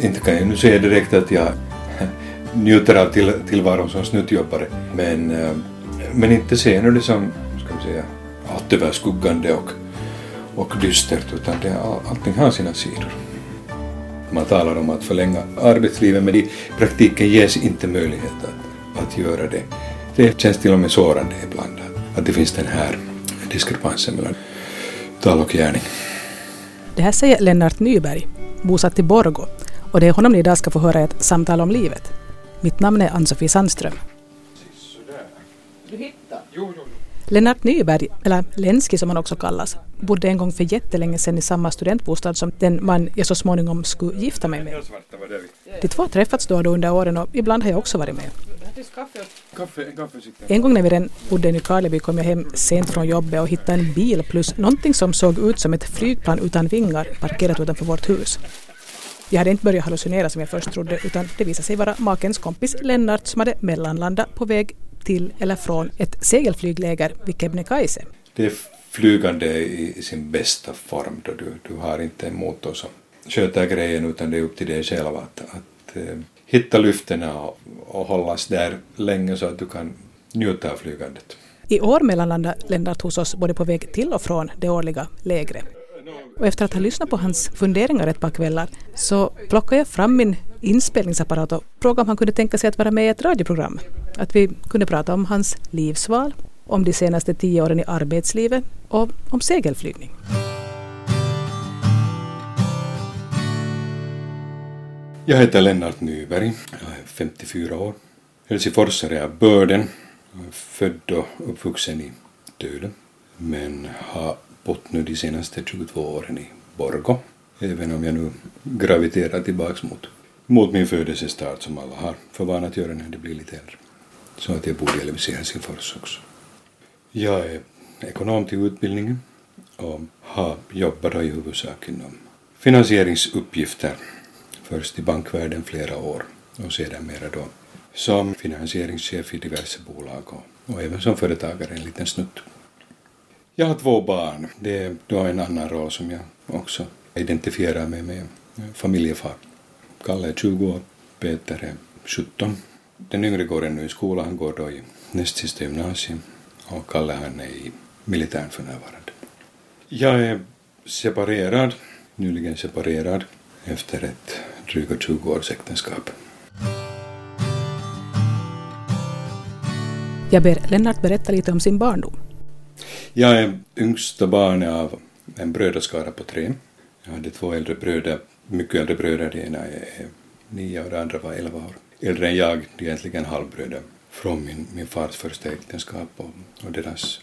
inte kan jag nu säga direkt att jag njuter av till, tillvaron som snuttjobbare. Men, eh, men inte ser nu det som, ska vi säga, allt överskuggande och, och dystert utan det, allting har sina sidor. Man talar om att förlänga arbetslivet men i praktiken ges inte möjlighet att, att göra det. Det känns till och med sårande ibland att det finns den här diskrepansen mellan tal och gärning. Det här säger Lennart Nyberg, bosatt i Borgo, och det är honom ni idag ska få höra ett samtal om livet. Mitt namn är Ann-Sofie Sandström. Du hittade? Jo, jo. Lennart Nyberg, eller Lenski som han också kallas, bodde en gång för jättelänge sedan i samma studentbostad som den man jag så småningom skulle gifta mig med. De två har träffats då och då under åren och ibland har jag också varit med. En gång när vi redan bodde i Nykarleby kom jag hem sent från jobbet och hittade en bil plus någonting som såg ut som ett flygplan utan vingar parkerat utanför vårt hus. Jag hade inte börjat hallucinera som jag först trodde utan det visade sig vara makens kompis Lennart som hade mellanlandat på väg till eller från ett segelflygläger vid Kebnekaise. Det är flygande i sin bästa form då du, du har inte en motor som sköter grejen utan det är upp till dig själv att, att uh, hitta lyftena och, och hållas där länge så att du kan njuta av flygandet. I år mellanlandade Lennart hos oss både på väg till och från det årliga lägret. Och efter att ha lyssnat på hans funderingar ett par kvällar så plockade jag fram min inspelningsapparat och frågade om han kunde tänka sig att vara med i ett radioprogram. Att vi kunde prata om hans livsval, om de senaste tio åren i arbetslivet och om segelflygning. Jag heter Lennart Nyberg, jag är 54 år. Helsingforsare är börden. Född och uppvuxen i Töle men har bott nu de senaste 22 åren i Borgo. Även om jag nu graviterar tillbaks mot, mot min födelsestad som alla har för vana att göra när de blir lite äldre. Så att jag bor delvis i Helsingfors också. Jag är ekonom till utbildningen och har jobbat i huvudsak inom finansieringsuppgifter. Först i bankvärlden flera år och sedermera då som finansieringschef i diverse bolag och, och även som företagare en liten snutt. Jag har två barn. Det är då en annan roll som jag också identifierar mig med. Familjefar. Kalle är 20 år, Peter är 17. Den yngre går ännu i skolan, han går då i näst sista gymnasium och Kalle han är i militären för närvarande. Jag är separerad, nyligen separerad efter ett drygt 20 års äktenskap. Jag ber Lennart berätta lite om sin barndom. Jag är yngsta barnet av en brödraskara på tre. Jag hade två äldre bröder, mycket äldre bröder. Det ena är nio och det andra var elva år äldre än jag. De är egentligen halvbröder från min, min fars första äktenskap och, och deras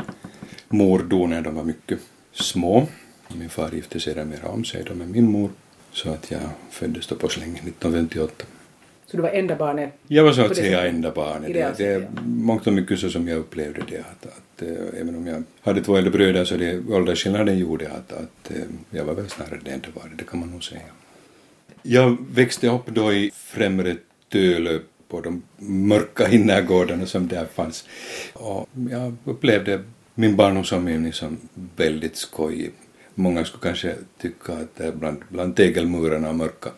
mor dog när de var mycket små. Min far gifte sig mer om sig då med min mor så att jag föddes då på slängen 1958. Så du var enda barnet? Jag var så att säga enda barnet. Det, det är mångt och mycket så som jag upplevde det. Att, att, äh, även om jag hade två äldre bröder så det åldersskillnaden gjorde att, att äh, jag var väl snarare det enda barnet, det kan man nog säga. Jag växte upp då i främre Tölö på de mörka innergårdarna som där fanns. Och jag upplevde min barndom som som väldigt skojig Många skulle kanske tycka att bland, bland tegelmurarna och mörka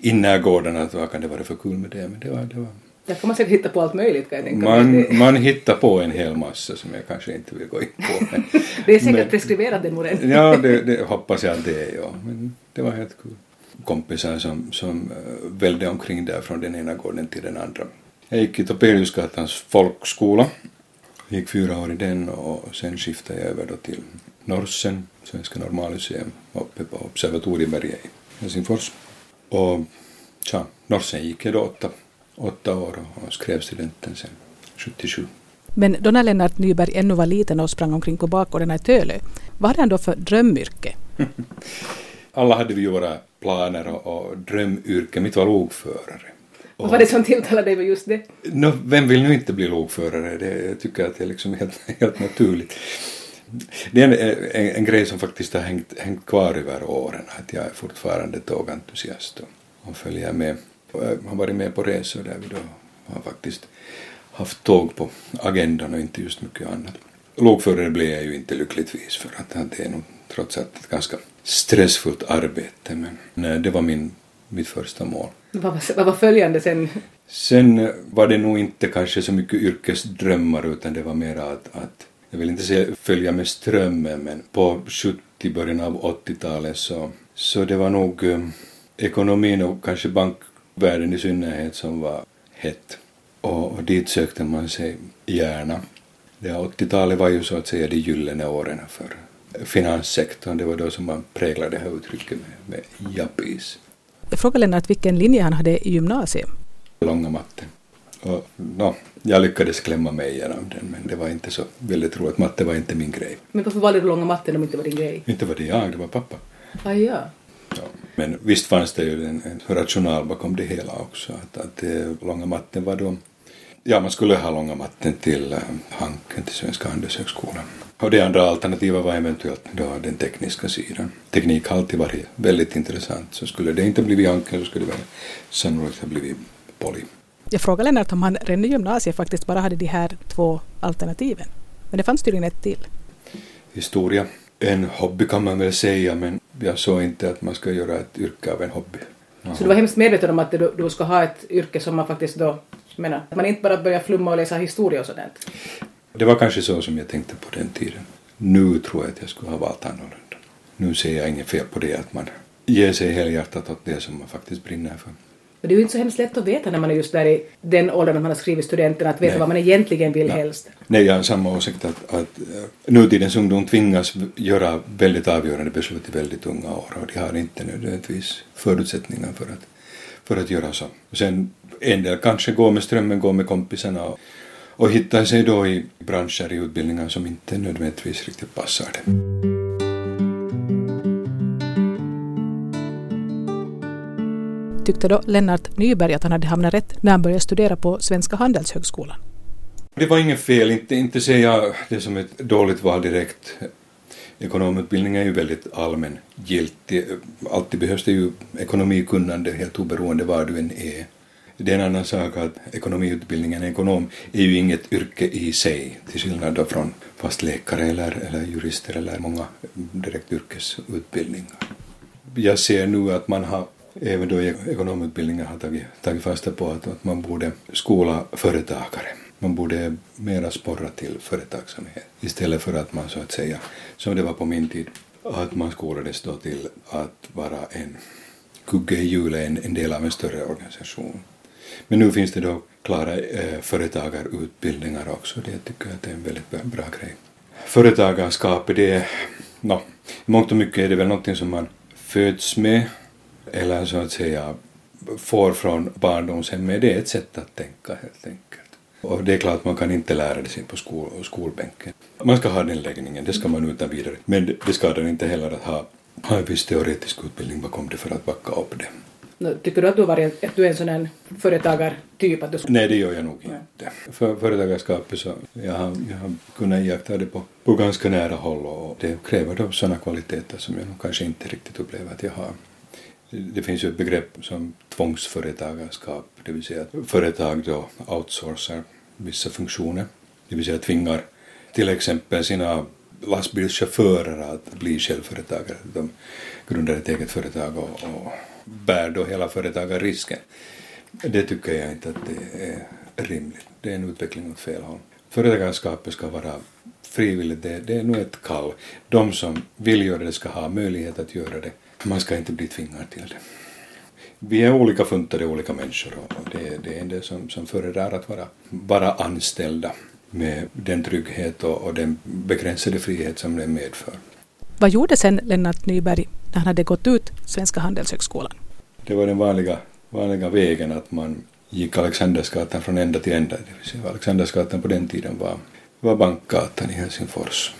innergårdarna att vad kan det vara för kul med det, men det var... Det var där får man säkert hitta på allt möjligt kan jag tänka man. Man hittar på en hel massa som jag kanske inte vill gå in på. Det är säkert men, preskriberat den modellen. ja, det, det hoppas jag att det är, ja. Men det var helt kul. Kompisar som, som uh, välde omkring där från den ena gården till den andra. Jag gick i Topeliusgatans folkskola. Jag gick fyra år i den och sen skiftade jag över då till Norsen, Svenska Normalmuseum, uppe på Observatorieberget i Helsingfors. Och tja, Norsen gick jag då åtta, åtta år och skrev studenten sen 77. Men då när Lennart Nyberg ännu var liten och sprang omkring på bakgården i Tölö, vad hade han då för drömyrke? Alla hade vi ju våra planer och, och drömyrke. Mitt var lokförare. Vad var det som tilltalade dig med just det? No, vem vill nu inte bli lokförare? Det, jag tycker att det är liksom helt, helt naturligt det är en, en, en, grej som faktiskt har hängt, hängt kvar över åren, att jag är fortfarande tågentusiast och, och följer med. Jag har varit med på resor där vi då har faktiskt haft tåg på agendan och inte just mycket annat. Lokförare blev jag ju inte lyckligtvis för att det är nog trots allt ett ganska stressfullt arbete men det var min mitt första mål. Vad var, vad var följande sen? Sen var det nog inte kanske så mycket yrkesdrömmar utan det var mer att, att jag vill inte säga följa med strömmen men på 70 början av 80-talet så, så det var nog eh, ekonomin och kanske bankvärlden i synnerhet som var hett. Och, och dit sökte man sig gärna. Det 80-talet var ju så att säga de gyllene åren för finanssektorn. Det var då som man präglade det här uttrycket med, med jappis. Jag frågade Lennart vilken linje han hade i gymnasiet. Långa matten. Och, no, jag lyckades klämma mig igenom den men det var inte så väldigt roligt. Matte var inte min grej. Men varför valde du långa matten om det inte var din grej? Inte var det jag, det var pappa. Ah, ja. Ja. Men visst fanns det ju en, en rational bakom det hela också. Att, att det, långa matten var då... Ja, man skulle ha långa matten till äh, Hanken till Svenska Handelshögskolan. Och det andra alternativet var eventuellt då den tekniska sidan. Teknik har alltid varit väldigt intressant. Så skulle det inte blivit Hanken så skulle det sannolikt ha blivit Poly. Jag frågade Lennart om han redan i gymnasiet faktiskt bara hade de här två alternativen. Men det fanns tydligen ett till. Historia. En hobby kan man väl säga men jag såg inte att man ska göra ett yrke av en hobby. Aha. Så du var hemskt medveten om att du, du ska ha ett yrke som man faktiskt då menar, att man inte bara börjar flumma och läsa historia och sådant? Det var kanske så som jag tänkte på den tiden. Nu tror jag att jag skulle ha valt annorlunda. Nu ser jag inget fel på det att man ger sig helhjärtat åt det som man faktiskt brinner för. Men det är ju inte så hemskt lätt att veta när man är just där i den åldern när man har skrivit studenten, att veta Nej. vad man egentligen vill Nej. helst. Nej, jag har samma åsikt att, att uh, nutidens ungdom tvingas göra väldigt avgörande beslut i väldigt unga år och de har inte nödvändigtvis förutsättningar för att, för att göra så. Sen en del kanske går med strömmen, går med kompisarna och, och hittar sig då i branscher i utbildningar som inte nödvändigtvis riktigt passar dem. Tyckte då Lennart Nyberg att han hade hamnat rätt när han började studera på Svenska Handelshögskolan. Det var inget fel, inte, inte ser jag det som ett dåligt val direkt. Ekonomutbildning är ju väldigt allmängiltig. Alltid behövs det ju ekonomikunnande helt oberoende var du än är. Det är en annan sak att ekonomiutbildningen, ekonom, är ju inget yrke i sig till skillnad då från fast läkare eller, eller jurister eller många direkt yrkesutbildningar. Jag ser nu att man har även då ekonomutbildningen har tagit, tagit fasta på att, att man borde skola företagare. Man borde mera sporra till företagsamhet istället för att man så att säga, som det var på min tid, att man skolades då till att vara en kugge i hjulet, en, en del av en större organisation. Men nu finns det då klara eh, företagarutbildningar också, det tycker jag att det är en väldigt bra, bra grej. Företagarskapet, det är, no, mångt och mycket är det väl någonting som man föds med eller så att säga får från barndomshemmet, det är ett sätt att tänka helt enkelt. Och det är klart man kan inte lära det sig på skol, skolbänken. Man ska ha den läggningen, det ska man utan vidare. Men det skadar inte heller att ha, ha en viss teoretisk utbildning bakom det för att backa upp det. Tycker du att du, var en, att du är en sån här företagartyp? Att du... Nej, det gör jag nog inte. För företagarskapet så jag har jag har kunnat iaktta det på, på ganska nära håll och det kräver då sådana kvaliteter som jag nog kanske inte riktigt upplever att jag har. Det finns ju ett begrepp som tvångsföretagarskap, det vill säga att företag då outsourcar vissa funktioner, det vill säga tvingar till exempel sina lastbilschaufförer att bli självföretagare. De grundar ett eget företag och, och bär då hela företagarrisken. Det tycker jag inte att det är rimligt. Det är en utveckling åt fel håll. Företagarskapet ska vara frivilligt, det, det är nog ett kall. De som vill göra det ska ha möjlighet att göra det man ska inte bli tvingad till det. Vi är olika funtade olika människor och det, det är en del som, som föredrar att vara, vara anställda med den trygghet och, och den begränsade frihet som det medför. Vad gjorde sen Lennart Nyberg när han hade gått ut Svenska Handelshögskolan? Det var den vanliga, vanliga vägen att man gick Alexandersgatan från ända till ända. Alexandersgatan på den tiden var, var Bankgatan i Helsingfors.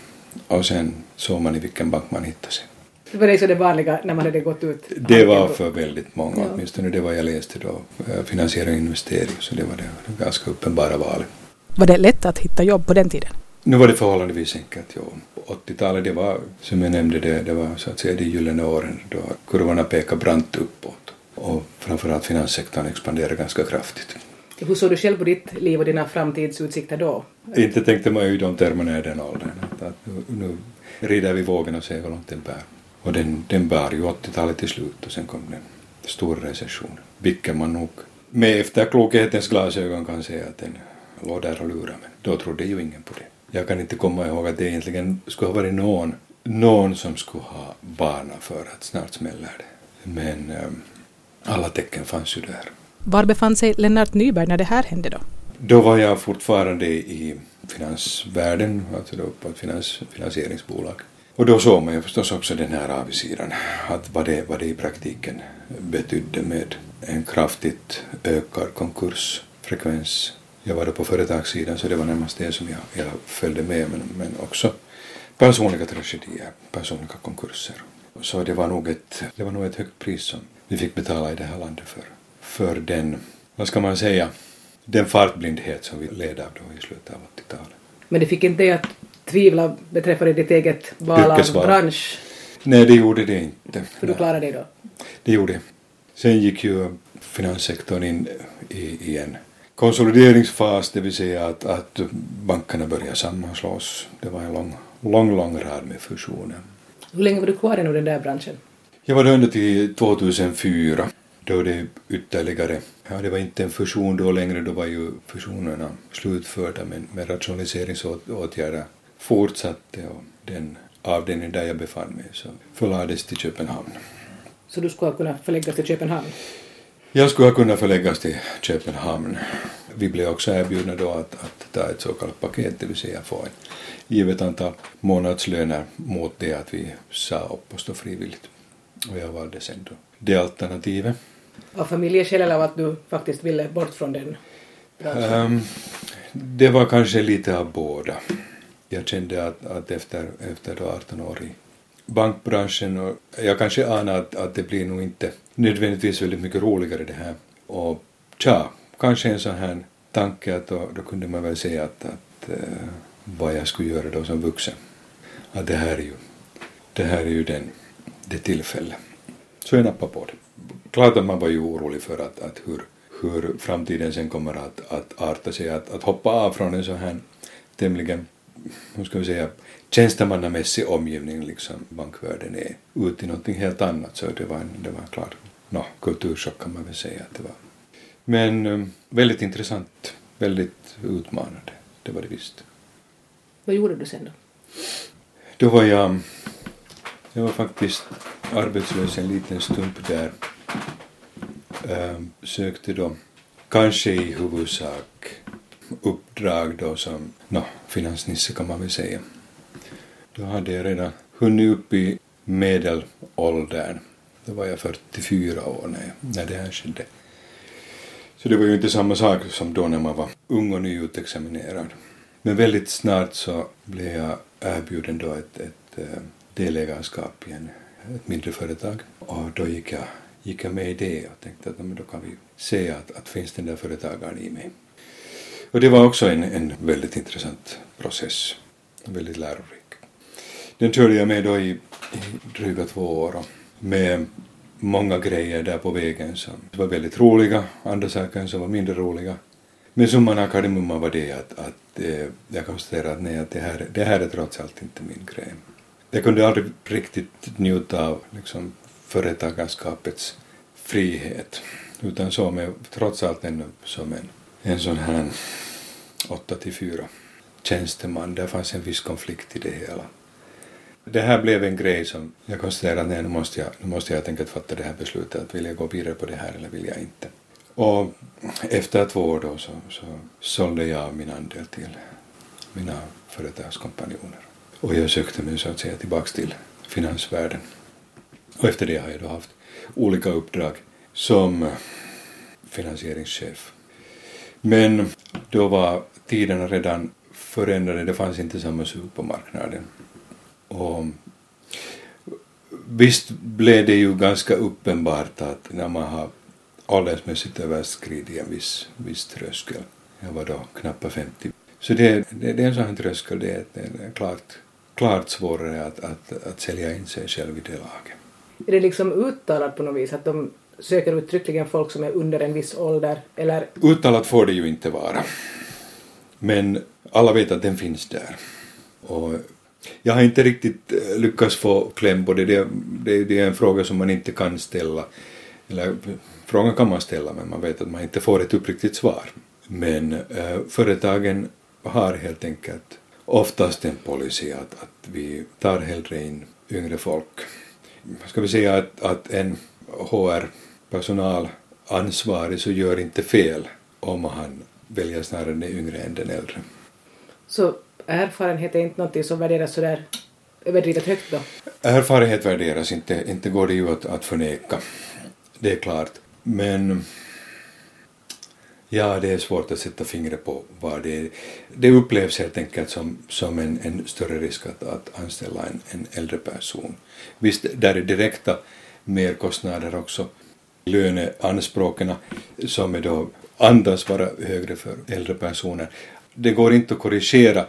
Och sen såg man i vilken bank man hittade sig. Det var det så det vanliga när man hade gått ut? Det var för väldigt många, ja. åtminstone det var jag läste då, eh, finansiering och investering, så det var det ganska uppenbara valet. Var det lätt att hitta jobb på den tiden? Nu var det förhållandevis enkelt, ja. På 80-talet, det var som jag nämnde, det, det var så att säga de gyllene åren då kurvorna pekade brant uppåt och framförallt finanssektorn expanderade ganska kraftigt. Hur såg du själv på ditt liv och dina framtidsutsikter då? Inte tänkte man ju i de termerna i den åldern. Att nu, nu rider vi vågen och ser hur långt den bär. Och den, den bar ju 80-talet till slut och sen kom den stor recession. Vilket man nog med efterklokhetens glasögon kan säga att den låg där och lurade men då trodde ju ingen på det. Jag kan inte komma ihåg att det egentligen skulle ha varit någon, någon som skulle ha varnat för att snart smäller det. Men um, alla tecken fanns ju där. Var befann sig Lennart Nyberg när det här hände då? Då var jag fortfarande i finansvärlden, alltså då på ett finans, finansieringsbolag. Och då såg man ju förstås också den här avsidan, att vad det, vad det i praktiken betydde med en kraftigt ökad konkursfrekvens. Jag var då på företagssidan så det var närmast det som jag, jag följde med men, men också personliga tragedier, personliga konkurser. Så det var, nog ett, det var nog ett högt pris som vi fick betala i det här landet för, för den, vad ska man säga, den fartblindhet som vi led av då i slutet av 80-talet. Men det fick inte dig att tvivla beträffande ditt eget val av bransch? Nej, det gjorde det inte. För du klarade dig då? Det gjorde det. Sen gick ju finanssektorn in i, i en konsolideringsfas, det vill säga att, att bankerna började sammanslås. Det var en lång, lång, lång rad med fusioner. Hur länge var du kvar i den där branschen? Jag var där ända till 2004 då det ytterligare, ja det var inte en fusion då längre, då var ju fusionerna slutförda men, men rationaliseringsåtgärder fortsatte och den avdelning där jag befann mig så förlades till Köpenhamn. Så du skulle ha kunnat förläggas till Köpenhamn? Jag skulle ha kunnat förläggas till Köpenhamn. Vi blev också erbjudna då att, att ta ett så kallat paket, det vill säga få ett givet antal månadslöner mot det att vi sa upp oss då frivilligt. Och jag valde sen då det alternativet. Av familjeskäl eller av att du faktiskt ville bort från den um, Det var kanske lite av båda. Jag kände att, att efter, efter då 18 år i bankbranschen och jag kanske anar att, att det blir nog inte nödvändigtvis väldigt mycket roligare det här. Och tja, kanske en sån här tanke att då, då kunde man väl säga att, att uh, vad jag skulle göra då som vuxen. Att det här är ju, det här är ju den, det tillfället. Så jag nappade på det. Klart att man var ju orolig för att, att hur, hur framtiden sen kommer att, att arta sig, att, att hoppa av från en sån här tämligen, hur ska vi säga, tjänstemannamässig omgivning liksom bankvärlden är ut i någonting helt annat så det var, en, det var klart, no, kulturchock kan man väl säga att det var. Men um, väldigt intressant, väldigt utmanande, det var det visst. Vad gjorde du sen då? Då var jag, jag var faktiskt arbetslös en liten stump där. Ähm, sökte då kanske i huvudsak uppdrag då som no, finansnisse kan man väl säga. Då hade jag redan hunnit upp i medelåldern. Då var jag 44 år när, när det här skedde. Så det var ju inte samma sak som då när man var ung och nyutexaminerad. Men väldigt snart så blev jag erbjuden då ett, ett eh, delägarskap i en ett mindre företag. Och då gick jag, gick jag med i det och tänkte att då kan vi se att, att finns den där företagaren i mig. Och det var också en, en väldigt intressant process, väldigt lärorik. Den körde jag med då i, i dryga två år med många grejer där på vägen som var väldigt roliga, andra saker som var mindre roliga. Men summan av kardemumman var det att, att eh, jag konstaterade att nej, att det här, det här är trots allt inte min grej jag kunde aldrig riktigt njuta av liksom, företagarskapets frihet utan såg mig trots allt ännu som en, en sån här 8 till 4 tjänsteman. Det fanns en viss konflikt i det hela. Det här blev en grej som jag konstaterade att nej, nu måste jag, nu måste jag helt enkelt fatta det här beslutet att vill jag gå vidare på det här eller vill jag inte. Och efter två år då så, så sålde jag min andel till mina företagskompanjoner. Och jag sökte mig så att säga tillbaks till finansvärlden. Och efter det har jag då haft olika uppdrag som finansieringschef. Men då var tiderna redan förändrade, det fanns inte samma sug på marknaden. Och visst blev det ju ganska uppenbart att när man har åldersmässigt överskridit en viss, viss tröskel, jag var då knappt 50, så det, det, det är en sån här tröskel, det är, det är klart klart svårare att, att, att sälja in sig själv i det laget. Är det liksom uttalat på något vis att de söker uttryckligen folk som är under en viss ålder? Eller? Uttalat får det ju inte vara. Men alla vet att den finns där. Och jag har inte riktigt eh, lyckats få kläm på det. Det, det. det är en fråga som man inte kan ställa. Eller frågan kan man ställa men man vet att man inte får ett uppriktigt svar. Men äh, företagen har helt enkelt oftast en policy att, att vi tar hellre in yngre folk. Ska vi säga att, att en HR ansvarig så gör inte fel om han väljer snarare den yngre än den äldre. Så erfarenhet är inte någonting som värderas sådär överdrivet högt då? Erfarenhet värderas inte, inte går det ju att, att förneka. Det är klart. Men ja, det är svårt att sätta fingret på vad det är. Det upplevs helt enkelt som, som en, en större risk att, att anställa en, en äldre person. Visst, där är direkta merkostnader också. Löneanspråken som är då andas vara högre för äldre personer. Det går inte att korrigera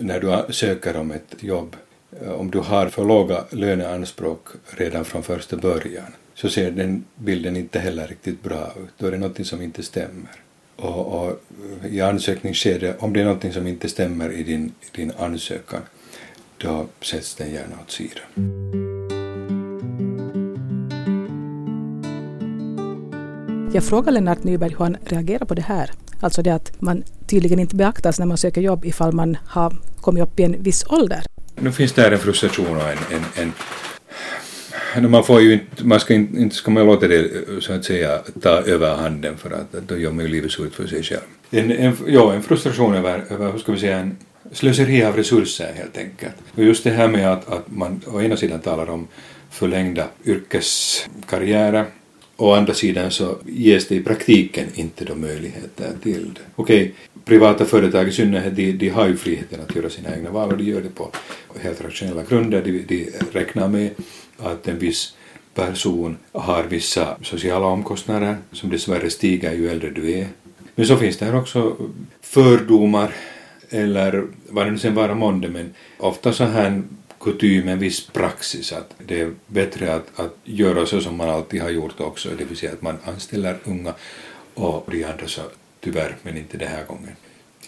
när du söker om ett jobb eh, om du har för låga löneanspråk redan från första början så ser den bilden inte heller riktigt bra ut. Då är det någonting som inte stämmer. Och, och eh, i ansökningsskedet, om det är någonting som inte stämmer i din, din ansökan, då sätts den gärna åt sidan. Jag frågade Lennart Nyberg hur han reagerar på det här. Alltså det att man tydligen inte beaktas när man söker jobb ifall man har kommit upp i en viss ålder. Nu finns där en frustration och en, en, en man får ju inte, man ska inte, inte ska man låta det så att säga ta över handen för att då gör man ju livet surt för sig själv. En, en, ja, en frustration över, över, hur ska vi säga, en slöseri av resurser helt enkelt. Och just det här med att, att man å ena sidan talar om förlängda yrkeskarriärer Å andra sidan så ges det i praktiken inte då möjligheter till det. Okej, privata företag i synnerhet, de, de har ju friheten att göra sina egna val och de gör det på helt rationella grunder. De, de räknar med att en viss person har vissa sociala omkostnader som dessvärre stiger ju äldre du är. Men så finns det här också fördomar eller vad det nu sen vara månde men ofta så här kutym, en viss praxis att det är bättre att, att göra så som man alltid har gjort också, det vill säga att man anställer unga och de andra så tyvärr, men inte den här gången.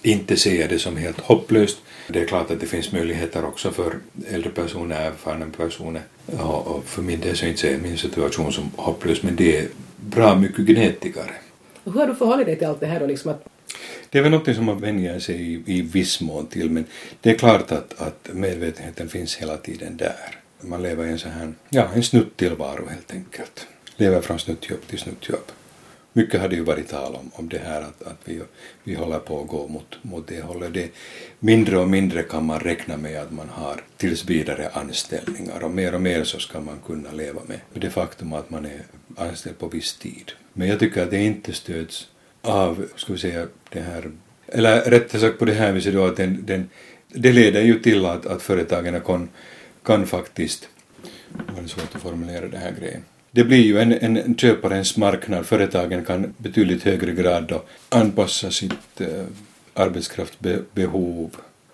Inte ser jag det som helt hopplöst. Det är klart att det finns möjligheter också för äldre personer, erfarna personer och, och för min del så inte ser jag min situation som hopplös men det är bra mycket gnetigare. Hur har du förhållit dig till allt det här då? Liksom att det är väl något som man vänjer sig i, i viss mån till men det är klart att, att medvetenheten finns hela tiden där. Man lever i en sån här, ja, en snuttillvaro helt enkelt. Lever från snuttjobb till snuttjobb. Mycket har det ju varit tal om, om det här att, att vi, vi håller på att gå mot, mot det hållet. Det, mindre och mindre kan man räkna med att man har tills vidare anställningar och mer och mer så ska man kunna leva med det faktum att man är anställd på viss tid. Men jag tycker att det inte stöds av, ska vi säga, det här, eller rättare sagt på det här viset då att den, den, det leder ju till att, att företagen kan, kan faktiskt, det var svårt att formulera det här grejen, det blir ju en, en köparens marknad, företagen kan betydligt högre grad då anpassa sitt eh, arbetskraftsbehov.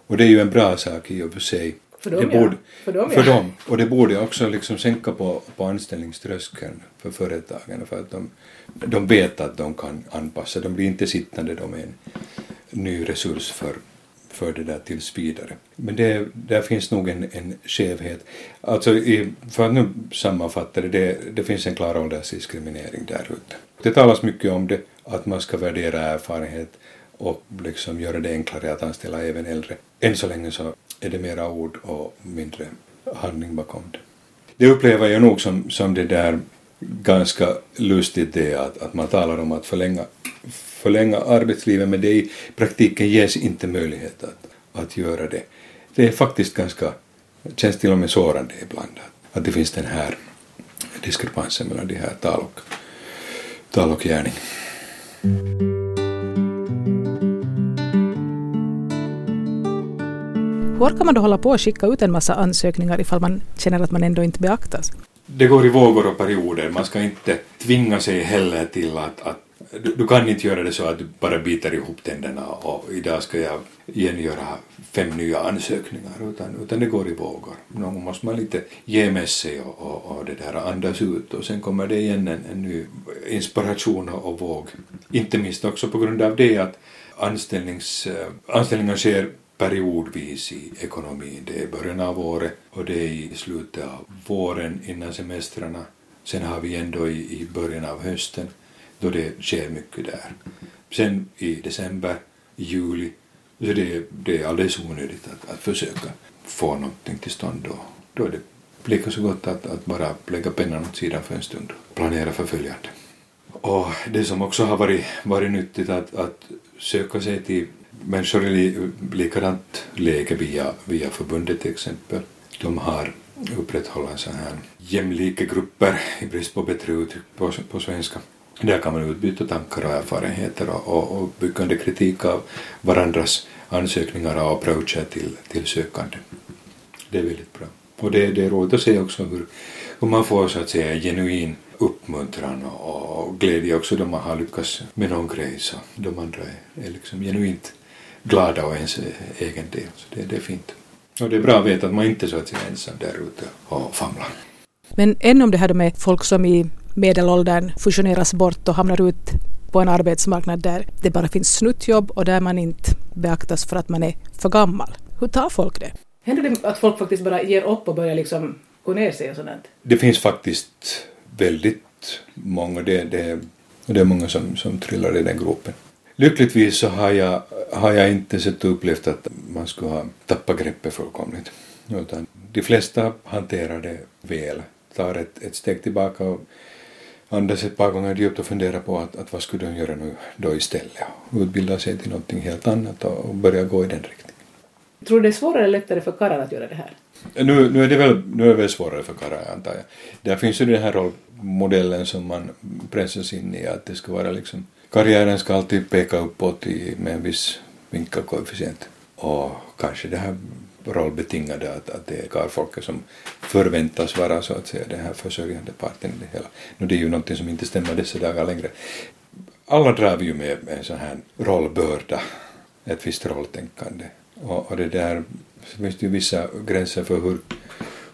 Och det är ju en bra sak i och för sig. För dem, borde, ja. För dem, för ja. dem. Och det borde också liksom sänka på, på anställningströskeln för företagen för att de, de vet att de kan anpassa. De blir inte sittande då med en ny resurs för, för det där tills vidare. Men det, där finns nog en, en skevhet. Alltså i, för att nu sammanfatta det, det, det finns en klar åldersdiskriminering där ute. Det talas mycket om det, att man ska värdera erfarenhet och liksom göra det enklare att anställa även äldre. Än så länge så är det mera ord och mindre handling bakom det. Det upplever jag nog som, som det där ganska lustigt det att, att man talar om att förlänga, förlänga arbetslivet men det i praktiken ges inte möjlighet att, att göra det. Det är faktiskt ganska, känns till och med sårande ibland att, att det finns den här diskrepansen mellan de här tal och, tal och gärning. Hur orkar man då hålla på och skicka ut en massa ansökningar ifall man känner att man ändå inte beaktas? Det går i vågor och perioder. Man ska inte tvinga sig heller till att, att du, du, kan inte göra det så att du bara biter ihop tänderna och idag ska jag igen göra fem nya ansökningar utan, utan det går i vågor. Någon måste man lite ge med sig och, och, och det där andas ut och sen kommer det igen en, en ny inspiration och, våg. Inte minst också på grund av det att anställnings, eh, anställningar sker periodvis i ekonomin. Det är början av året och det är i slutet av våren innan semestrarna. Sen har vi ändå i, i början av hösten då det sker mycket där. Sen i december, i juli, så det, det är alldeles onödigt att, att försöka få någonting till stånd då. Då är det lika så gott att, att bara lägga pennan åt sidan för en stund och planera för följande. Och det som också har varit, varit nyttigt att, att söka sig till människor i likadant läge via, via förbundet till exempel. De har upprätthållit en sån här jämlika grupper i brist på bättre uttryck på, på svenska. Där kan man utbyta tankar och erfarenheter och, och, och byggande kritik av varandras ansökningar och approacher till, till sökande. Det är väldigt bra. Och det, det är roligt att se också hur, hur man får så att säga genuin uppmuntran och, och glädje också då man har lyckats med någon grej så de andra är, är liksom genuint glada och ens egen del. Så det, det är fint. Och det är bra att veta att man inte är så att säga ensam där ute och famlar. Men än om det här med folk som i medelåldern fusioneras bort och hamnar ut på en arbetsmarknad där det bara finns snuttjobb och där man inte beaktas för att man är för gammal. Hur tar folk det? Händer det att folk faktiskt bara ger upp och börjar liksom gå ner sig och sådant? Det finns faktiskt väldigt många, det, det, det är många som, som trillar i den gropen. Lyckligtvis så har jag, har jag inte sett och upplevt att man skulle ha tappat greppet fullkomligt. Utan de flesta hanterar det väl, tar ett, ett steg tillbaka och andas ett par gånger djupt och funderar på att, att vad skulle de göra nu då istället och utbilda sig till någonting helt annat och börja gå i den riktningen. Tror du det är svårare eller lättare för karlar att göra det här? Nu, nu, är det väl, nu är det väl svårare för karlar antar jag. Där finns ju den här rollmodellen som man pressas in i att det ska vara liksom karriären ska alltid peka uppåt i, med en viss vinkelkoefficient och kanske det här rollbetingade att, att det är karlfolket som förväntas vara så att säga den här försörjande parten i det hela. Nu det är ju någonting som inte stämmer dessa dagar längre. Alla drar vi ju med en sån här rollbörda, ett visst rolltänkande och, och det där så finns det ju vissa gränser för hur,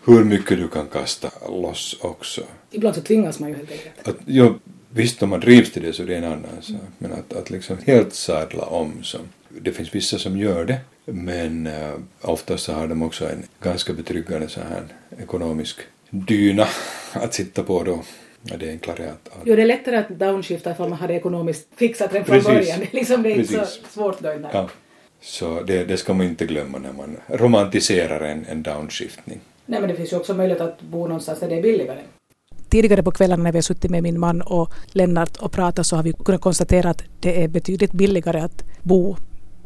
hur mycket du kan kasta loss också. Ibland så tvingas man ju helt enkelt. Att, jo, visst om man drivs till det så det är en annan sak, men att, att liksom helt sadla om så. Det finns vissa som gör det, men uh, oftast så har de också en ganska betryggande så här ekonomisk dyna att sitta på då. Ja, det är enklare att... att... Jo, det är lättare att downshifta ifall man har det ekonomiskt fixat redan från början. liksom, det är Precis. inte så svårt då. Ja. Så det, det ska man inte glömma när man romantiserar en, en downshiftning. Nej, men det finns ju också möjlighet att bo någonstans där det är billigare. Tidigare på kvällarna när vi har suttit med min man och Lennart och pratat så har vi kunnat konstatera att det är betydligt billigare att bo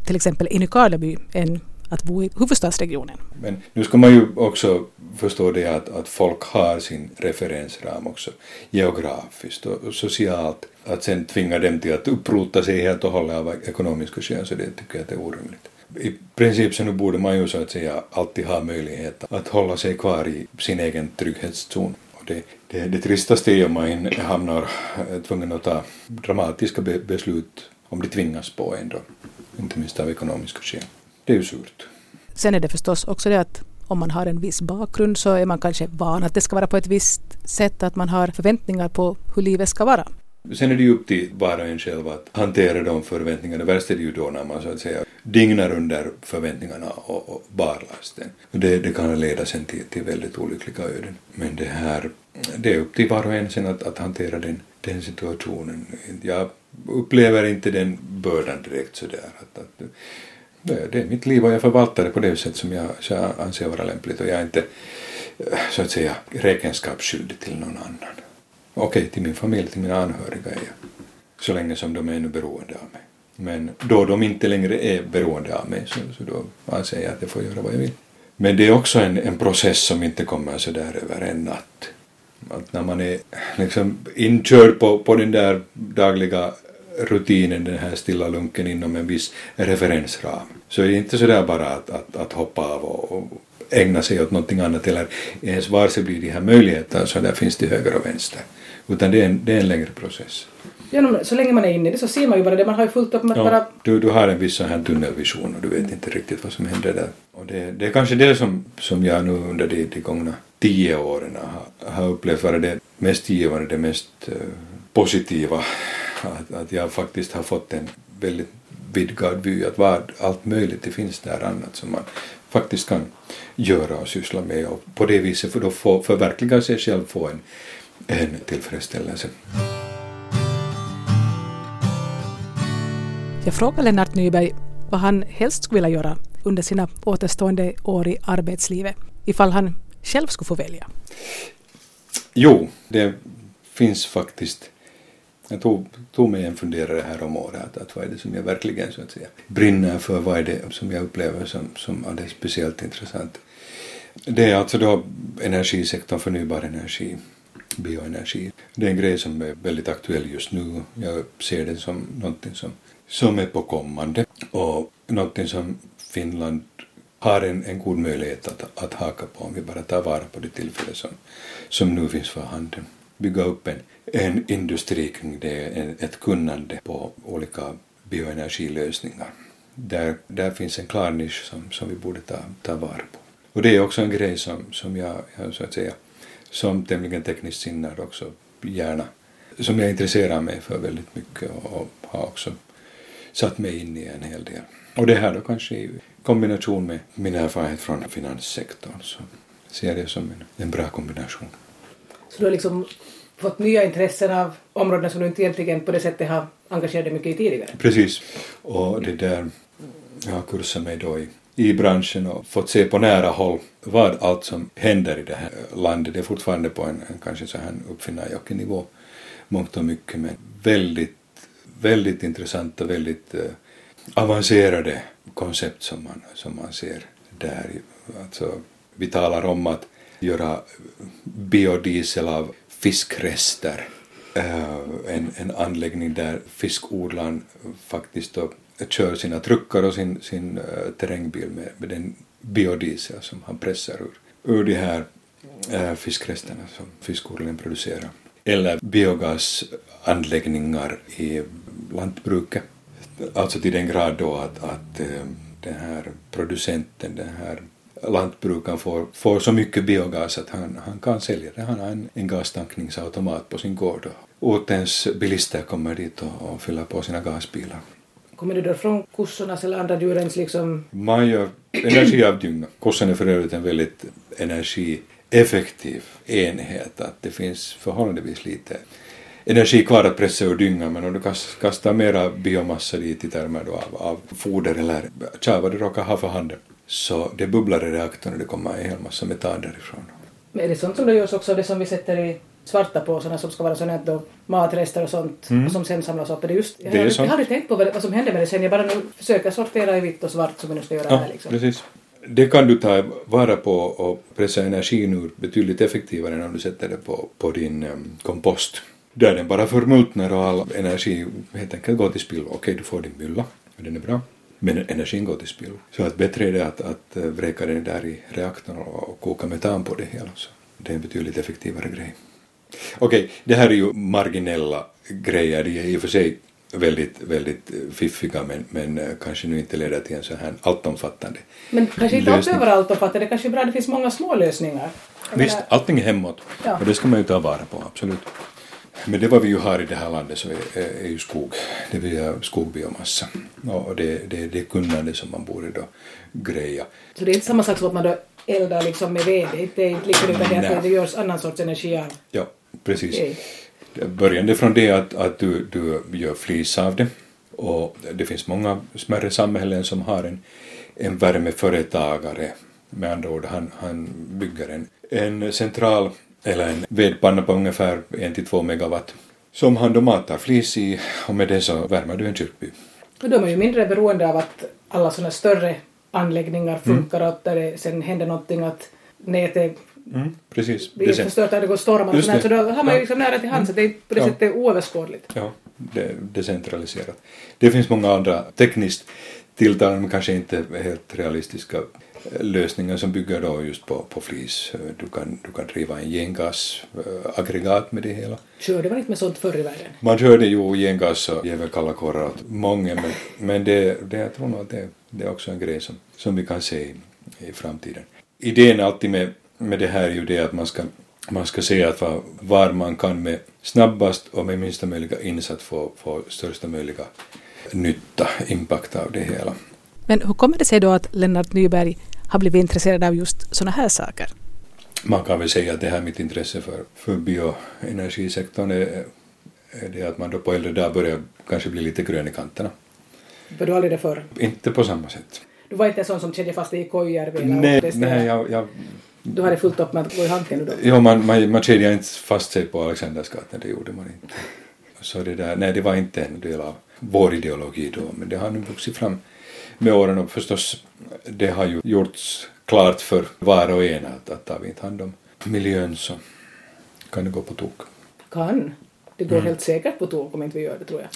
till exempel i Nykarleby än att bo i huvudstadsregionen. Men nu ska man ju också förstå det att, att folk har sin referensram också geografiskt och socialt. Att sen tvinga dem till att upprota sig helt och hållet av ekonomiska skäl så det tycker jag att det är orimligt. I princip så nu borde man ju så att säga alltid ha möjlighet att hålla sig kvar i sin egen trygghetszon. Det, det, det tristaste är om man hamnar eh, tvungen att ta dramatiska be beslut om det tvingas på en då, inte minst av ekonomiska skäl. Det är ju surt. Sen är det förstås också det att om man har en viss bakgrund så är man kanske van att det ska vara på ett visst sätt, att man har förväntningar på hur livet ska vara. Sen är det ju upp till var och en själv att hantera de förväntningarna. Värst är det ju då när man så att säga dignar under förväntningarna och, och barlasten. Det, det kan leda sen till, till väldigt olyckliga öden. Men det här, det är upp till var och en sen att, att hantera den, den situationen. Jag upplever inte den bördan direkt sådär. Att, att, det, är mitt liv och jag förvaltar det på det sätt som jag, jag anser vara lämpligt och jag är inte eh, så att säga räkenskapsskyldig till någon annan. Okej, till min familj, till mina anhöriga är jag. Så länge som de är ännu beroende av mig. Men då de inte längre är beroende av mig så, så då anser jag att jag får göra vad jag vill. Men det är också en, en process som inte kommer så där över en natt. Att när man är liksom inkörd på, på den där dagliga rutinen, den här stilla lunken inom en viss referensram, så är det inte så där bara att, att, att hoppa av och, och ägna sig åt någonting annat eller ens varse blir de här möjligheterna så där finns till höger och vänster. Utan det är en, det är en längre process. Ja, så länge man är inne i det så ser man ju bara det, man har ju fullt upp med ja, bara... Du, du har en viss sån här tunnelvision och du vet inte riktigt vad som händer där. Och det, det är kanske det som, som jag nu under de, de gångna tio åren har, har upplevt vara det mest givande, det mest uh, positiva. Att, att jag faktiskt har fått en väldigt vidgad vy, att vad allt möjligt det finns där annat som man faktiskt kan göra och syssla med och på det viset för då få, förverkliga sig själv, få en en tillfredsställelse. Jag frågade Lennart Nyberg vad han helst skulle vilja göra under sina återstående år i arbetslivet ifall han själv skulle få välja. Jo, det finns faktiskt jag tog, tog mig en funderare här om året att, att vad är det som jag verkligen så att säga brinner för, vad är det som jag upplever som, som alldeles speciellt intressant. Det är alltså då energisektorn, förnybar energi, bioenergi. Det är en grej som är väldigt aktuell just nu. Jag ser det som någonting som, som är på kommande och någonting som Finland har en, en god möjlighet att, att haka på om vi bara tar vara på det tillfälle som, som nu finns för handen. Bygga upp en, en industri kring det, en, ett kunnande på olika bioenergilösningar. Där, där finns en klar nisch som, som vi borde ta, ta vara på. Och det är också en grej som, som jag, jag så att säga, som tämligen tekniskt sinnad också gärna, som jag intresserar mig för väldigt mycket och, har också satt mig in i en hel del. Och det här då kanske i kombination med min erfarenhet från finanssektorn så ser jag det som en, en bra kombination. Så du har liksom fått nya intressen av områden som du inte egentligen på det sättet har engagerat dig mycket i tidigare? Precis. Och det där, jag har kursat mig då i, i branschen och fått se på nära håll vad allt som händer i det här landet. Det är fortfarande på en, kanske så här uppfinnarjocke-nivå mångt och mycket men väldigt, väldigt intressanta, väldigt eh, avancerade koncept som man, som man ser där. Alltså, vi talar om att göra biodiesel av fiskrester. Uh, en, en anläggning där fiskodlaren faktiskt då kör sina truckar och sin, sin uh, terrängbil med, med den biodiesel som han pressar ur, ur de här uh, fiskresterna som fiskodlingen producerar. Eller biogasanläggningar i lantbruket Alltså till den grad då att, att eh, den här producenten, den här lantbrukaren får, får så mycket biogas att han, han kan sälja det. Han har en, en gastankningsautomat på sin gård och ortens bilister kommer dit och, och fyller på sina gasbilar. Kommer du då från kossornas eller andra djurens liksom... Man gör energiavdynga. Kossan är för övrigt en väldigt energieffektiv enhet, att det finns förhållandevis lite energi kvar att pressa ur dyngan men om du kastar mera biomassa dit i termer då av, av foder eller tja vad du råkar ha för handen så det bubblar i reaktorn och det kommer en hel massa metan därifrån. Men är det sånt som det görs också, det som vi sätter i svarta påsarna som ska vara sådana då matrester och sånt mm. och som sen samlas upp? Är det just, jag, det har, jag har aldrig tänkt på vad som händer med det sen, jag bara nu försöker sortera i vitt och svart som vi nu ska göra ja, här liksom. precis. Det kan du ta vara på och pressa energin ur betydligt effektivare än om du sätter det på, på din um, kompost där den bara förmultnar och all energi helt enkelt går till spillo. Okej, du får din mylla, den är bra, men energin går till spillo. Så att bättre är det att, att vräka den där i reaktorn och koka metan på det hela. Så det är en betydligt effektivare grej. Okej, det här är ju marginella grejer, de är i och för sig väldigt, väldigt fiffiga men, men kanske nu inte leder till en så här alltomfattande Men kanske inte lösning. allt alltomfattande, det kanske är bra, det finns många små lösningar. Visst, menar... allting är hemåt ja. och det ska man ju ta vara på, absolut. Men det vad vi ju har i det här landet så är, är, är ju skog, det vill säga skogbiomassa. Och det, det, det är kunnande som man borde då greja. Så det är inte samma sak som att man då eldar liksom med ved, det är inte lika utan det att det görs annan sorts energi av? Ja, precis. Okay. Börjande från det att, att du, du gör flis av det och det finns många smärre samhällen som har en, en värmeföretagare med andra ord han, han bygger en, en central eller en vedpanna på ungefär 1-2 megawatt som han då matar flis i och med det så värmer du en kyrkby. Och då är man ju mindre beroende av att alla sådana större anläggningar mm. funkar och att det sen händer någonting att nätet mm, precis. blir förstört att det går stormar och sånt så då har man ju liksom nära till hands mm. det är på det ja. sättet oöverskådligt. Ja, det är decentraliserat. Det finns många andra tekniskt tilltalande men kanske inte helt realistiska lösningar som bygger då just på, på flis. Du kan, du kan driva en gengasaggregat med det hela. Körde man inte med sånt förr i världen? Man körde ju gengas och ger väl kalla kårar åt många men, men det, det, jag tror nog att det, det är också en grej som, som vi kan se i, i framtiden. Idén alltid med, med det här är ju det att man ska, man ska se att var, var man kan med snabbast och med minsta möjliga insats få, få största möjliga nytta, impact av det hela. Men hur kommer det sig då att Lennart Nyberg har blivit intresserad av just sådana här saker? man kan väl säga att det här mitt intresse för, för bioenergisektorn är, är det att man då på äldre dagar börjar kanske bli lite grön i kanterna. Var du aldrig det förr? Inte på samma sätt. Du var inte en sån som kedjade fast dig i Kojärvi? Nej, nej jag, jag, Du hade fullt upp med att gå i Hanken då? Jo, man, man, man kedjade inte fast sig på Alexandersgatan, det gjorde man inte. Så det där, nej, det var inte en del av vår ideologi då, men det har nu vuxit fram med åren och förstås det har ju gjorts klart för var och en att, att tar vi inte hand om miljön så kan det gå på tok. Kan. Det går mm. helt säkert på tok om inte vi gör det tror jag.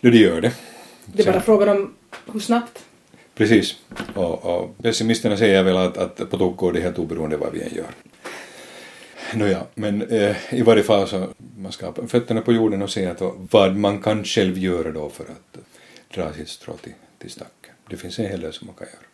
Jo, det gör det. Det är bara frågan om hur snabbt. Precis. Och, och pessimisterna säger väl att, att på tok går det helt oberoende vad vi än gör. Nåja, men eh, i varje fall så man ska ha fötterna på jorden och se att, vad man kan själv göra då för att dra sitt strå till, till stacken. Det finns en hel del som man kan göra.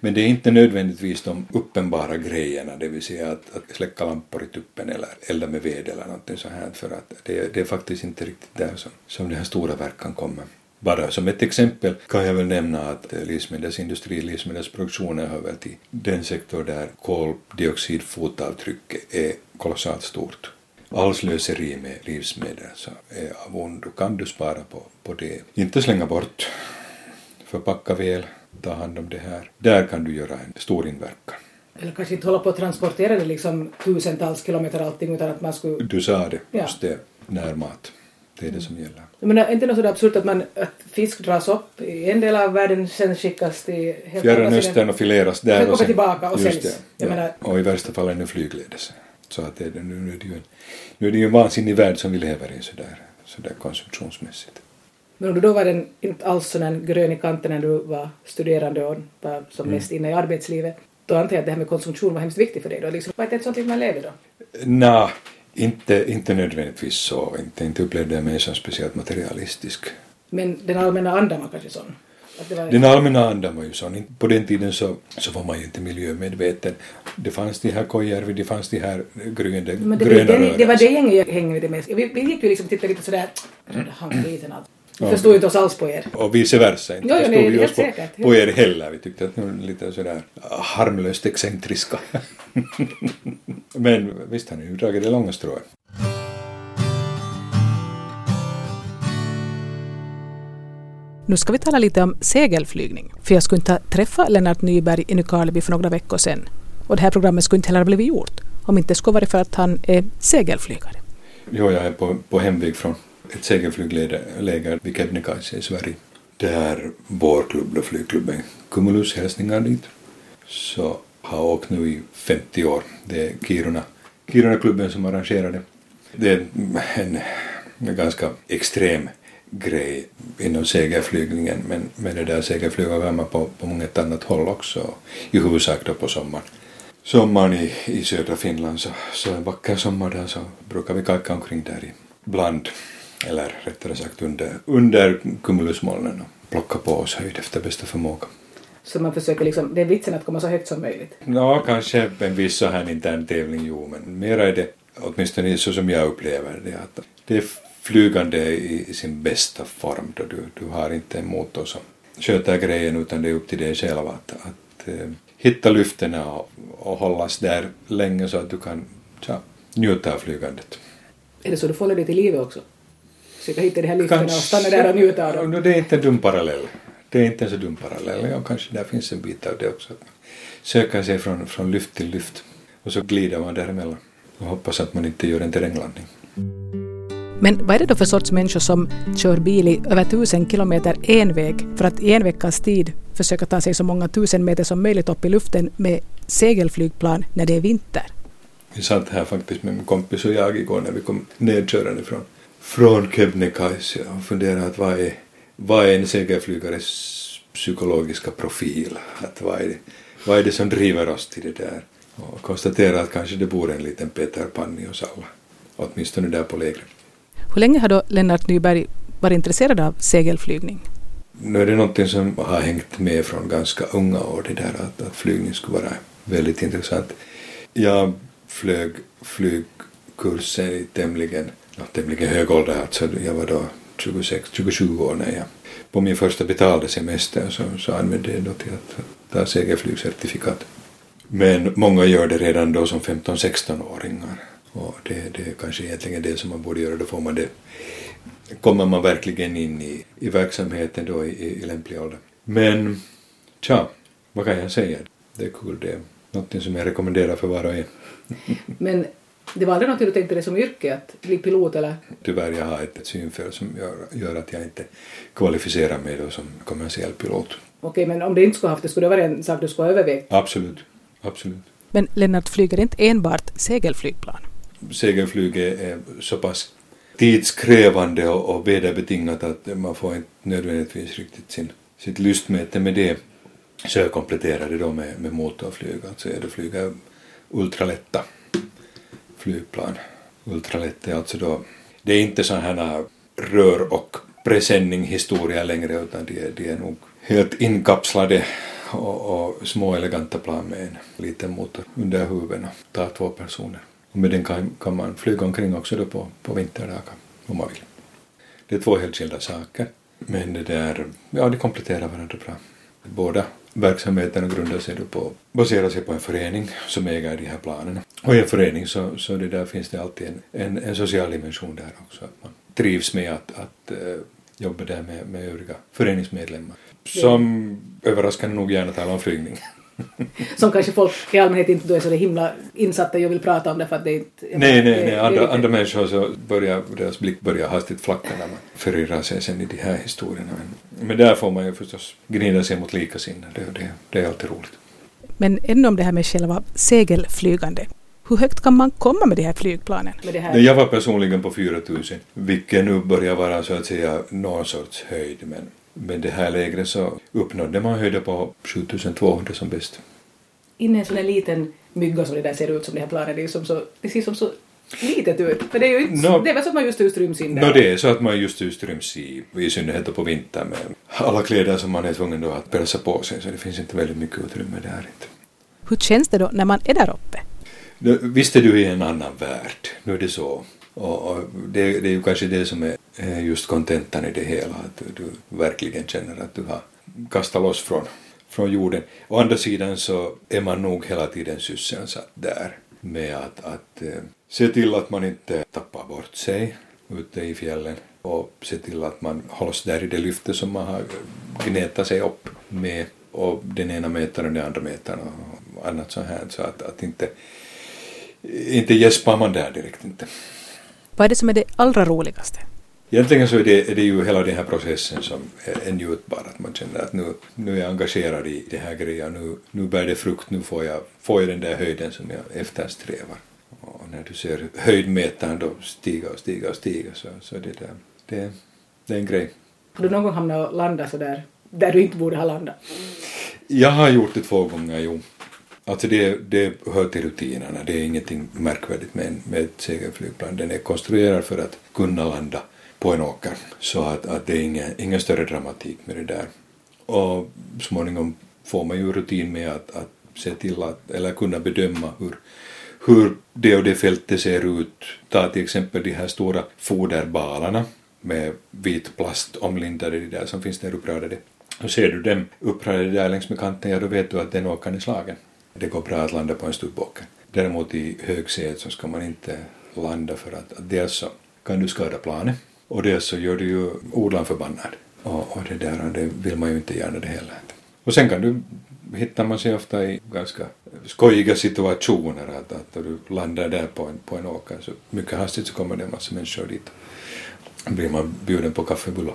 Men det är inte nödvändigtvis de uppenbara grejerna, det vill säga att, att släcka lampor i tuppen eller elda med ved eller någonting så här, för att det, det är faktiskt inte riktigt där som, som den här stora verkan kommer. Bara som ett exempel kan jag väl nämna att livsmedelsindustri, livsmedelsproduktionen hör väl till den sektor där koldioxidfotavtrycket är kolossalt stort. All slöseri med livsmedel så är av ondo. Kan du spara på, på det? Inte slänga bort. Förpacka väl, ta hand om det här. Där kan du göra en stor inverkan. Eller kanske inte hålla på att transportera det liksom tusentals kilometer allting utan att man skulle... Du sa det, ja. just det, närmat. Det är det som gäller. Men är inte något sådär absurt att, man, att fisk dras upp i en del av världen, sen skickas till Fjärran Östern och fileras där. Sen kommer tillbaka och säljs. Det, ja. menar, och i värsta fall ännu flygledes. Så att det, nu, nu, är det ju en, nu är det ju en vansinnig värld som vi lever i sådär, sådär konsumtionsmässigt. Men om du då var den inte alls sån grön i kanten när du var studerande och var som mest mm. inne i arbetslivet, då antar jag att det här med konsumtion var hemskt viktigt för dig då? Liksom, var det inte ett sånt liv man levde då? Nej, inte, inte nödvändigtvis så. Inte, inte upplevde jag mig som speciellt materialistisk. Men den allmänna andan var kanske sån? Var... Den allmänna andan var ju sån. På den tiden så, så var man ju inte miljömedveten. Det fanns de här Kojärvi, det fanns de här gryende, Men det, gröna det, det, var det gänget jag hängde med. Vi, vi gick ju liksom tittade lite sådär, han skiten allt. Vi förstod inte oss alls på er. Och vice versa. Inte jo, förstod vi oss på, på er heller. Vi tyckte att ni var lite sådär harmlöst excentriska. Men visst har ni ju dragit det långa strået. Nu ska vi tala lite om segelflygning, för jag skulle inte ha träffat Lennart Nyberg i Nykarleby för några veckor sedan. Och det här programmet skulle inte heller ha blivit gjort om inte det skulle varit för att han är segelflygare. Jo, jag är på, på hemväg från ett segelflygläger vid Kebnekaise i Sverige. Där vår klubb, då flygklubben Cumulus, hälsningar dit, så har åkt nu i 50 år. Det är Kiruna, Kiruna-klubben som arrangerar det. Det är en, ganska extrem grej inom segelflygningen men, men det där segelflyga kan man på, på många annat håll också i huvudsak då på sommaren. Sommaren i, i södra Finland så, så en vacker sommar där så brukar vi kajka omkring där ibland eller rättare sagt under, under cumulusmolnen och plocka på oss höjd efter bästa förmåga. Så man försöker liksom, det är vitsen att komma så högt som möjligt? Ja, kanske en viss så här intern tävling, jo, men mera är det, åtminstone så som jag upplever det, att det är flygande i sin bästa form då du, du har inte en motor som sköter grejen utan det är upp till dig själv att, att uh, hitta lyftena och, och hållas där länge så att du kan så, njuta av flygandet. Är det så du får dig till livet också? Försöka hitta de här lyftena och stanna där och njuta av dem? Det är inte en dum parallell. Det är inte en så dum parallell. Ja, kanske där finns en bit av det också. Att man söker sig från, från lyft till lyft och så glider man däremellan och hoppas att man inte gör en terränglandning. Men vad är det då för sorts människor som kör bil i över tusen kilometer en väg för att i en veckas tid försöka ta sig så många tusen meter som möjligt upp i luften med segelflygplan när det är vinter? Vi satt här faktiskt med min kompis och jag igår när vi kom nedkörande från, från Kebnekaise och funderade att vad är, vad är en segelflygares psykologiska profil? Att vad, är det, vad är det som driver oss till det där? Och konstatera att kanske det bor en liten Peter Pan i oss alla, åtminstone där på lägret. Hur länge har då Lennart Nyberg varit intresserad av segelflygning? Nu är det någonting som har hängt med från ganska unga år, det där att, att flygning skulle vara väldigt intressant. Jag flög flygkursen i tämligen, ja, tämligen hög ålder, alltså jag var då 26, 27 år när jag på min första betalda semester så, så använde jag då till att ta segelflygcertifikat. Men många gör det redan då som 15-16-åringar. Och det, det är kanske egentligen det som man borde göra, då får man det kommer man verkligen in i, i verksamheten då i, i, i lämplig ålder. Men, tja, vad kan jag säga? Det är kul, det är något som jag rekommenderar för var och en. Men det var aldrig något du tänkte dig som yrke, att bli pilot eller? Tyvärr, jag har ett, synfel som gör, gör att jag inte kvalificerar mig då som kommersiell pilot. Okej, men om du inte skulle haft det, skulle det vara en sak du skulle ha övervägt? Absolut, absolut. Men Lennart flyger inte enbart segelflygplan? Segelflyget är så pass tidskrävande och, och väderbetingat att man får inte nödvändigtvis riktigt sin, sitt lystmäte med det. Så jag kompletterar det då med, med motorflyg, alltså jag flyger ultralätta flygplan. Ultralätt är alltså då, det är inte sådana här rör och presenning-historia längre utan de är, de är nog helt inkapslade och, och små eleganta plan med en liten motor under huven och tar två personer. Och med den kan, kan man flyga omkring också då på, på vinterdagar om man vill. Det är två helt skilda saker. Men det där, ja de kompletterar varandra bra. Båda verksamheterna grundar sig på, baserar sig på en förening som äger de här planerna. Och i en förening så, så det där finns det alltid en, en, en social dimension där också. Att man trivs med att, att uh, jobba där med, med övriga föreningsmedlemmar. Som överraskande nog gärna talar om flygning. som kanske folk i allmänhet inte är så himla insatta och vill prata om det för att det inte... Nej, nej, nej. Andra, andra människor så börjar deras blick börjar hastigt flacka när man förirrar sig sen i de här historierna. Men, men där får man ju förstås gnida sig mot likasinnade det, det, det är alltid roligt. Men ännu om det här med själva segelflygande. Hur högt kan man komma med de här flygplanen? Med det här? Jag var personligen på 4000, vilket nu börjar vara så att säga någon sorts höjd. Men men det här lägret så uppnådde man höjder på 7200 som bäst. Inne i en sån här liten mygga som det där ser ut som det här planet, det, är som så, det ser som så litet ut. För det är ju inte, no, det är väl så att man just just ryms in där? No, det är så att man just just ryms i, i synnerhet på vintern med alla kläder som man är tvungen då att pälsa på sig, så det finns inte väldigt mycket utrymme där inte. Hur känns det då när man är där uppe? Visst är du i en annan värld, nu är det så. Och, och det, det, är ju kanske det som är Eh, just kontentan i det hela, att du verkligen känner att du har kastat loss från, från jorden. Å andra sidan så är man nog hela tiden sysselsatt där med att, att eh, se till att man inte tappar bort sig ute i fjällen och se till att man hålls där i det lyfte som man har gnetat sig upp med och den ena metern och den andra metern och annat sånt här så att, att inte, inte gäspar man där direkt inte. Vad är det som är det allra roligaste? Egentligen så är det, är det ju hela den här processen som är njutbar, att man känner att nu, nu är jag engagerad i det här grejen, nu, nu bär det frukt, nu får jag, får jag den där höjden som jag eftersträvar. Och när du ser höjdmätaren då stiga och stiga och stiga så, så det, där, det, det är en grej. Har du någon gång hamnat och landat så där, där du inte borde ha landat? Jag har gjort det två gånger, jo. Alltså det, det hör till rutinerna, det är ingenting märkvärdigt med, med ett segelflygplan. Den är konstruerad för att kunna landa på en åker så att, att det är ingen, ingen större dramatik med det där. Och småningom får man ju rutin med att, att se till att, eller kunna bedöma hur, hur det och det fältet ser ut. Ta till exempel de här stora foderbalarna med vit plast omlindade de där som finns där uppradade. Och ser du dem uppradade där längs med kanten, ja då vet du att den åkern är slagen. Det går bra att landa på en stubbåker. Däremot i högsätet så ska man inte landa för att, att dels så kan du skada planet och dels så gör du ju odlaren förbannad. Och, och det där det vill man ju inte gärna det heller. Och sen kan du hittar man sig ofta i ganska skojiga situationer att, att du landar där på en, på en åker så mycket hastigt så kommer det en massa människor dit. Då blir man bjuden på kaffebullar.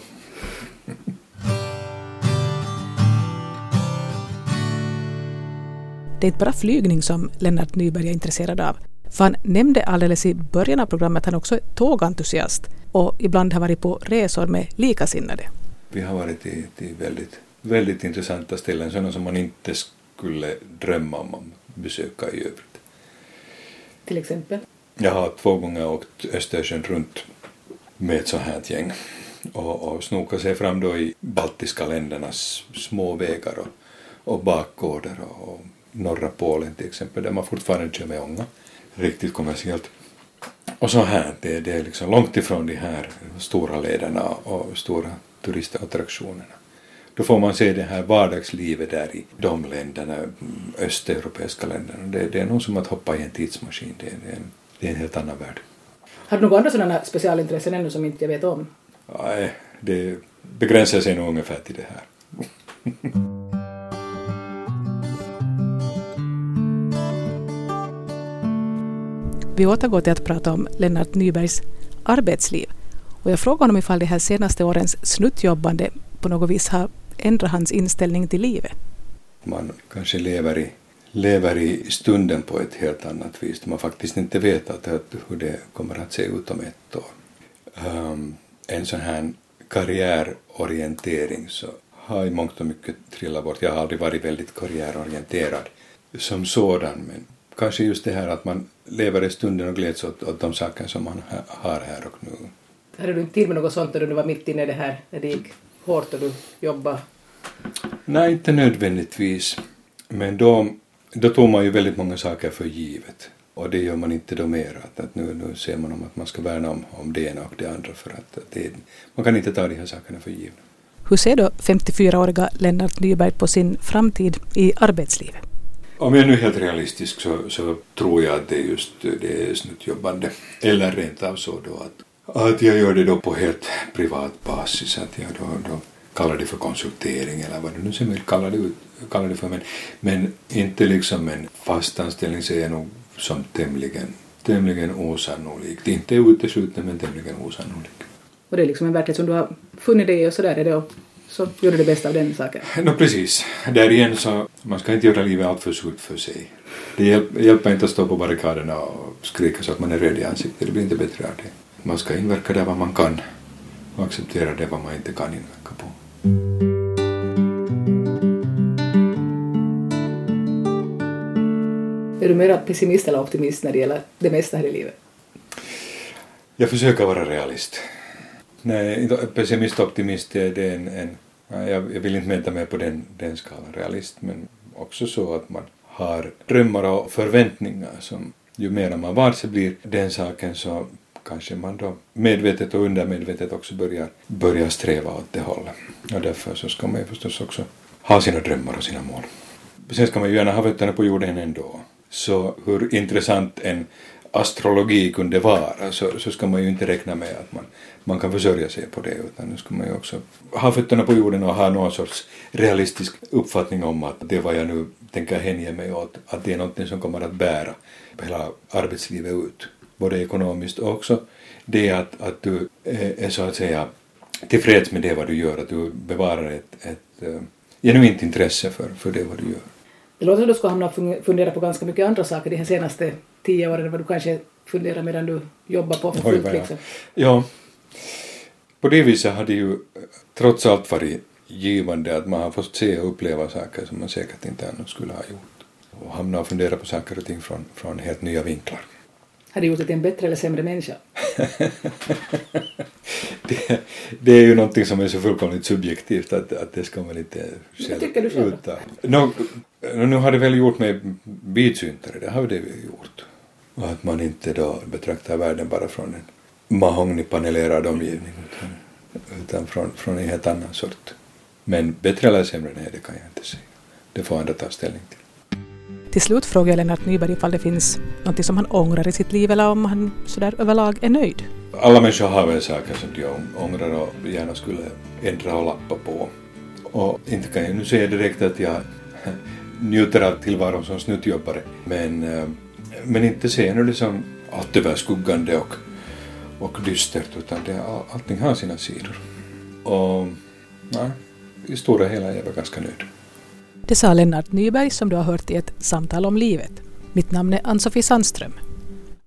Det är inte bara flygning som Lennart Nyberg är intresserad av. För han nämnde alldeles i början av programmet att han också är tågentusiast och ibland har varit på resor med likasinnade. Vi har varit till, till väldigt, väldigt intressanta ställen, sådana som man inte skulle drömma om att besöka i övrigt. Till exempel? Jag har två gånger åkt Östersjön runt med ett sånt här gäng och, och snokat sig fram då i baltiska ländernas små vägar och, och bakgårdar och, norra Polen till exempel där man fortfarande kör med ånga riktigt kommersiellt. Och så här, det, det är liksom långt ifrån de här stora lederna och stora turistattraktionerna. då får man se det här vardagslivet där i de länderna, östeuropeiska länderna. Det, det är nog som att hoppa i en tidsmaskin. Det, det, är, en, det är en helt annan värld. Har du några andra sådana specialintressen ännu som inte jag vet om? Nej, det begränsar sig nog ungefär till det här. Vi återgår till att prata om Lennart Nybergs arbetsliv. Och jag frågade honom ifall de här senaste årens snuttjobbande på något vis har ändrat hans inställning till livet. Man kanske lever i, lever i stunden på ett helt annat vis. Man faktiskt inte vet att, hur det kommer att se ut om ett år. Um, en sån här karriärorientering så har i mångt och mycket trillat bort. Jag har aldrig varit väldigt karriärorienterad som sådan men kanske just det här att man lever i stunden och gläds åt, åt de saker som man har här och nu. Hade du inte tid med något sånt när du var mitt inne i det här, när det gick hårt och du jobbade? Nej, inte nödvändigtvis. Men då, då tog man ju väldigt många saker för givet. Och det gör man inte då mer. Att, att nu, nu ser man om att man ska värna om, om det ena och det andra för att, att det, man kan inte ta de här sakerna för givna. Hur ser då 54-åriga Lennart Nyberg på sin framtid i arbetslivet? Om jag nu är helt realistisk så, så tror jag att det är just det är snuttjobbande. Eller rent av så då att, att jag gör det då på helt privat basis. Att jag då, då kallar det för konsultering eller vad du nu sen vill kalla det, kalla det för. Men, men inte liksom en fast anställning ser jag nog som tämligen, tämligen osannolikt. Inte uteslutet men tämligen osannolikt. Och det är liksom en verklighet som du har funnit dig i och sådär är det så gjorde det bästa av den saken. No, precis. Där igen så, man ska inte göra livet alltför surt för sig. Det hjälper inte att stå på barrikaderna och skrika så att man är röd i ansiktet, det blir inte bättre av det. Man ska inverka där vad man kan och acceptera det vad man inte kan inverka på. Är du mer pessimist eller optimist när det gäller det mesta här i livet? Jag försöker vara realist. Nej, pessimist-optimist, det är en, en jag, vill inte mäta mig på den, den skalan, realist, men också så att man har drömmar och förväntningar som ju mer man varse blir den saken så kanske man då medvetet och undermedvetet också börjar, börjar sträva åt det hållet. Och därför så ska man ju förstås också ha sina drömmar och sina mål. Sen ska man ju gärna ha fötterna på jorden ändå. Så hur intressant en astrologi kunde vara så, så ska man ju inte räkna med att man, man kan försörja sig på det utan nu ska man ju också ha fötterna på jorden och ha någon sorts realistisk uppfattning om att det vad jag nu tänker hänge mig åt, att det är någonting som kommer att bära hela arbetslivet ut. Både ekonomiskt och också det att, att du är så att säga tillfreds med det vad du gör, att du bevarar ett, ett uh, genuint intresse för, för det vad du gör. Det låter som du ska hamna fundera på ganska mycket andra saker de här senaste tio åren vad du kanske funderar medan du jobbar på för fullt. Liksom. Ja. På det viset har det ju trots allt varit givande att man har fått se och uppleva saker som man säkert inte annars skulle ha gjort. Och hamna och fundera på saker och ting från, från helt nya vinklar. Har det gjort dig till en bättre eller sämre människa? det, det, är ju någonting som är så fullkomligt subjektivt att, att det ska man inte själv tycker du själv? Uta. No, nu har det väl gjort mig vidsyntare, det har det gjort. Och att man inte då betraktar världen bara från en mahognypanelerad omgivning utan, utan från, från en helt annan sort. Men bättre eller sämre, nej det kan jag inte säga. Det får andra ta ställning till. Till slut frågar jag Lennart Nyberg ifall det finns något som han ångrar i sitt liv eller om han sådär överlag är nöjd. Alla människor har väl saker som de ångrar och gärna skulle ändra och lappa på. Och inte kan jag nu säga direkt att jag njuter av tillvaron som snuttjobbare men, eh, men inte ser jag det som allt överskuggande och, och dystert utan det, allting har sina sidor. Och nej, i stora hela är jag ganska nöjd. Det sa Lennart Nyberg som du har hört i ett samtal om livet. Mitt namn är Ann-Sofie Sandström.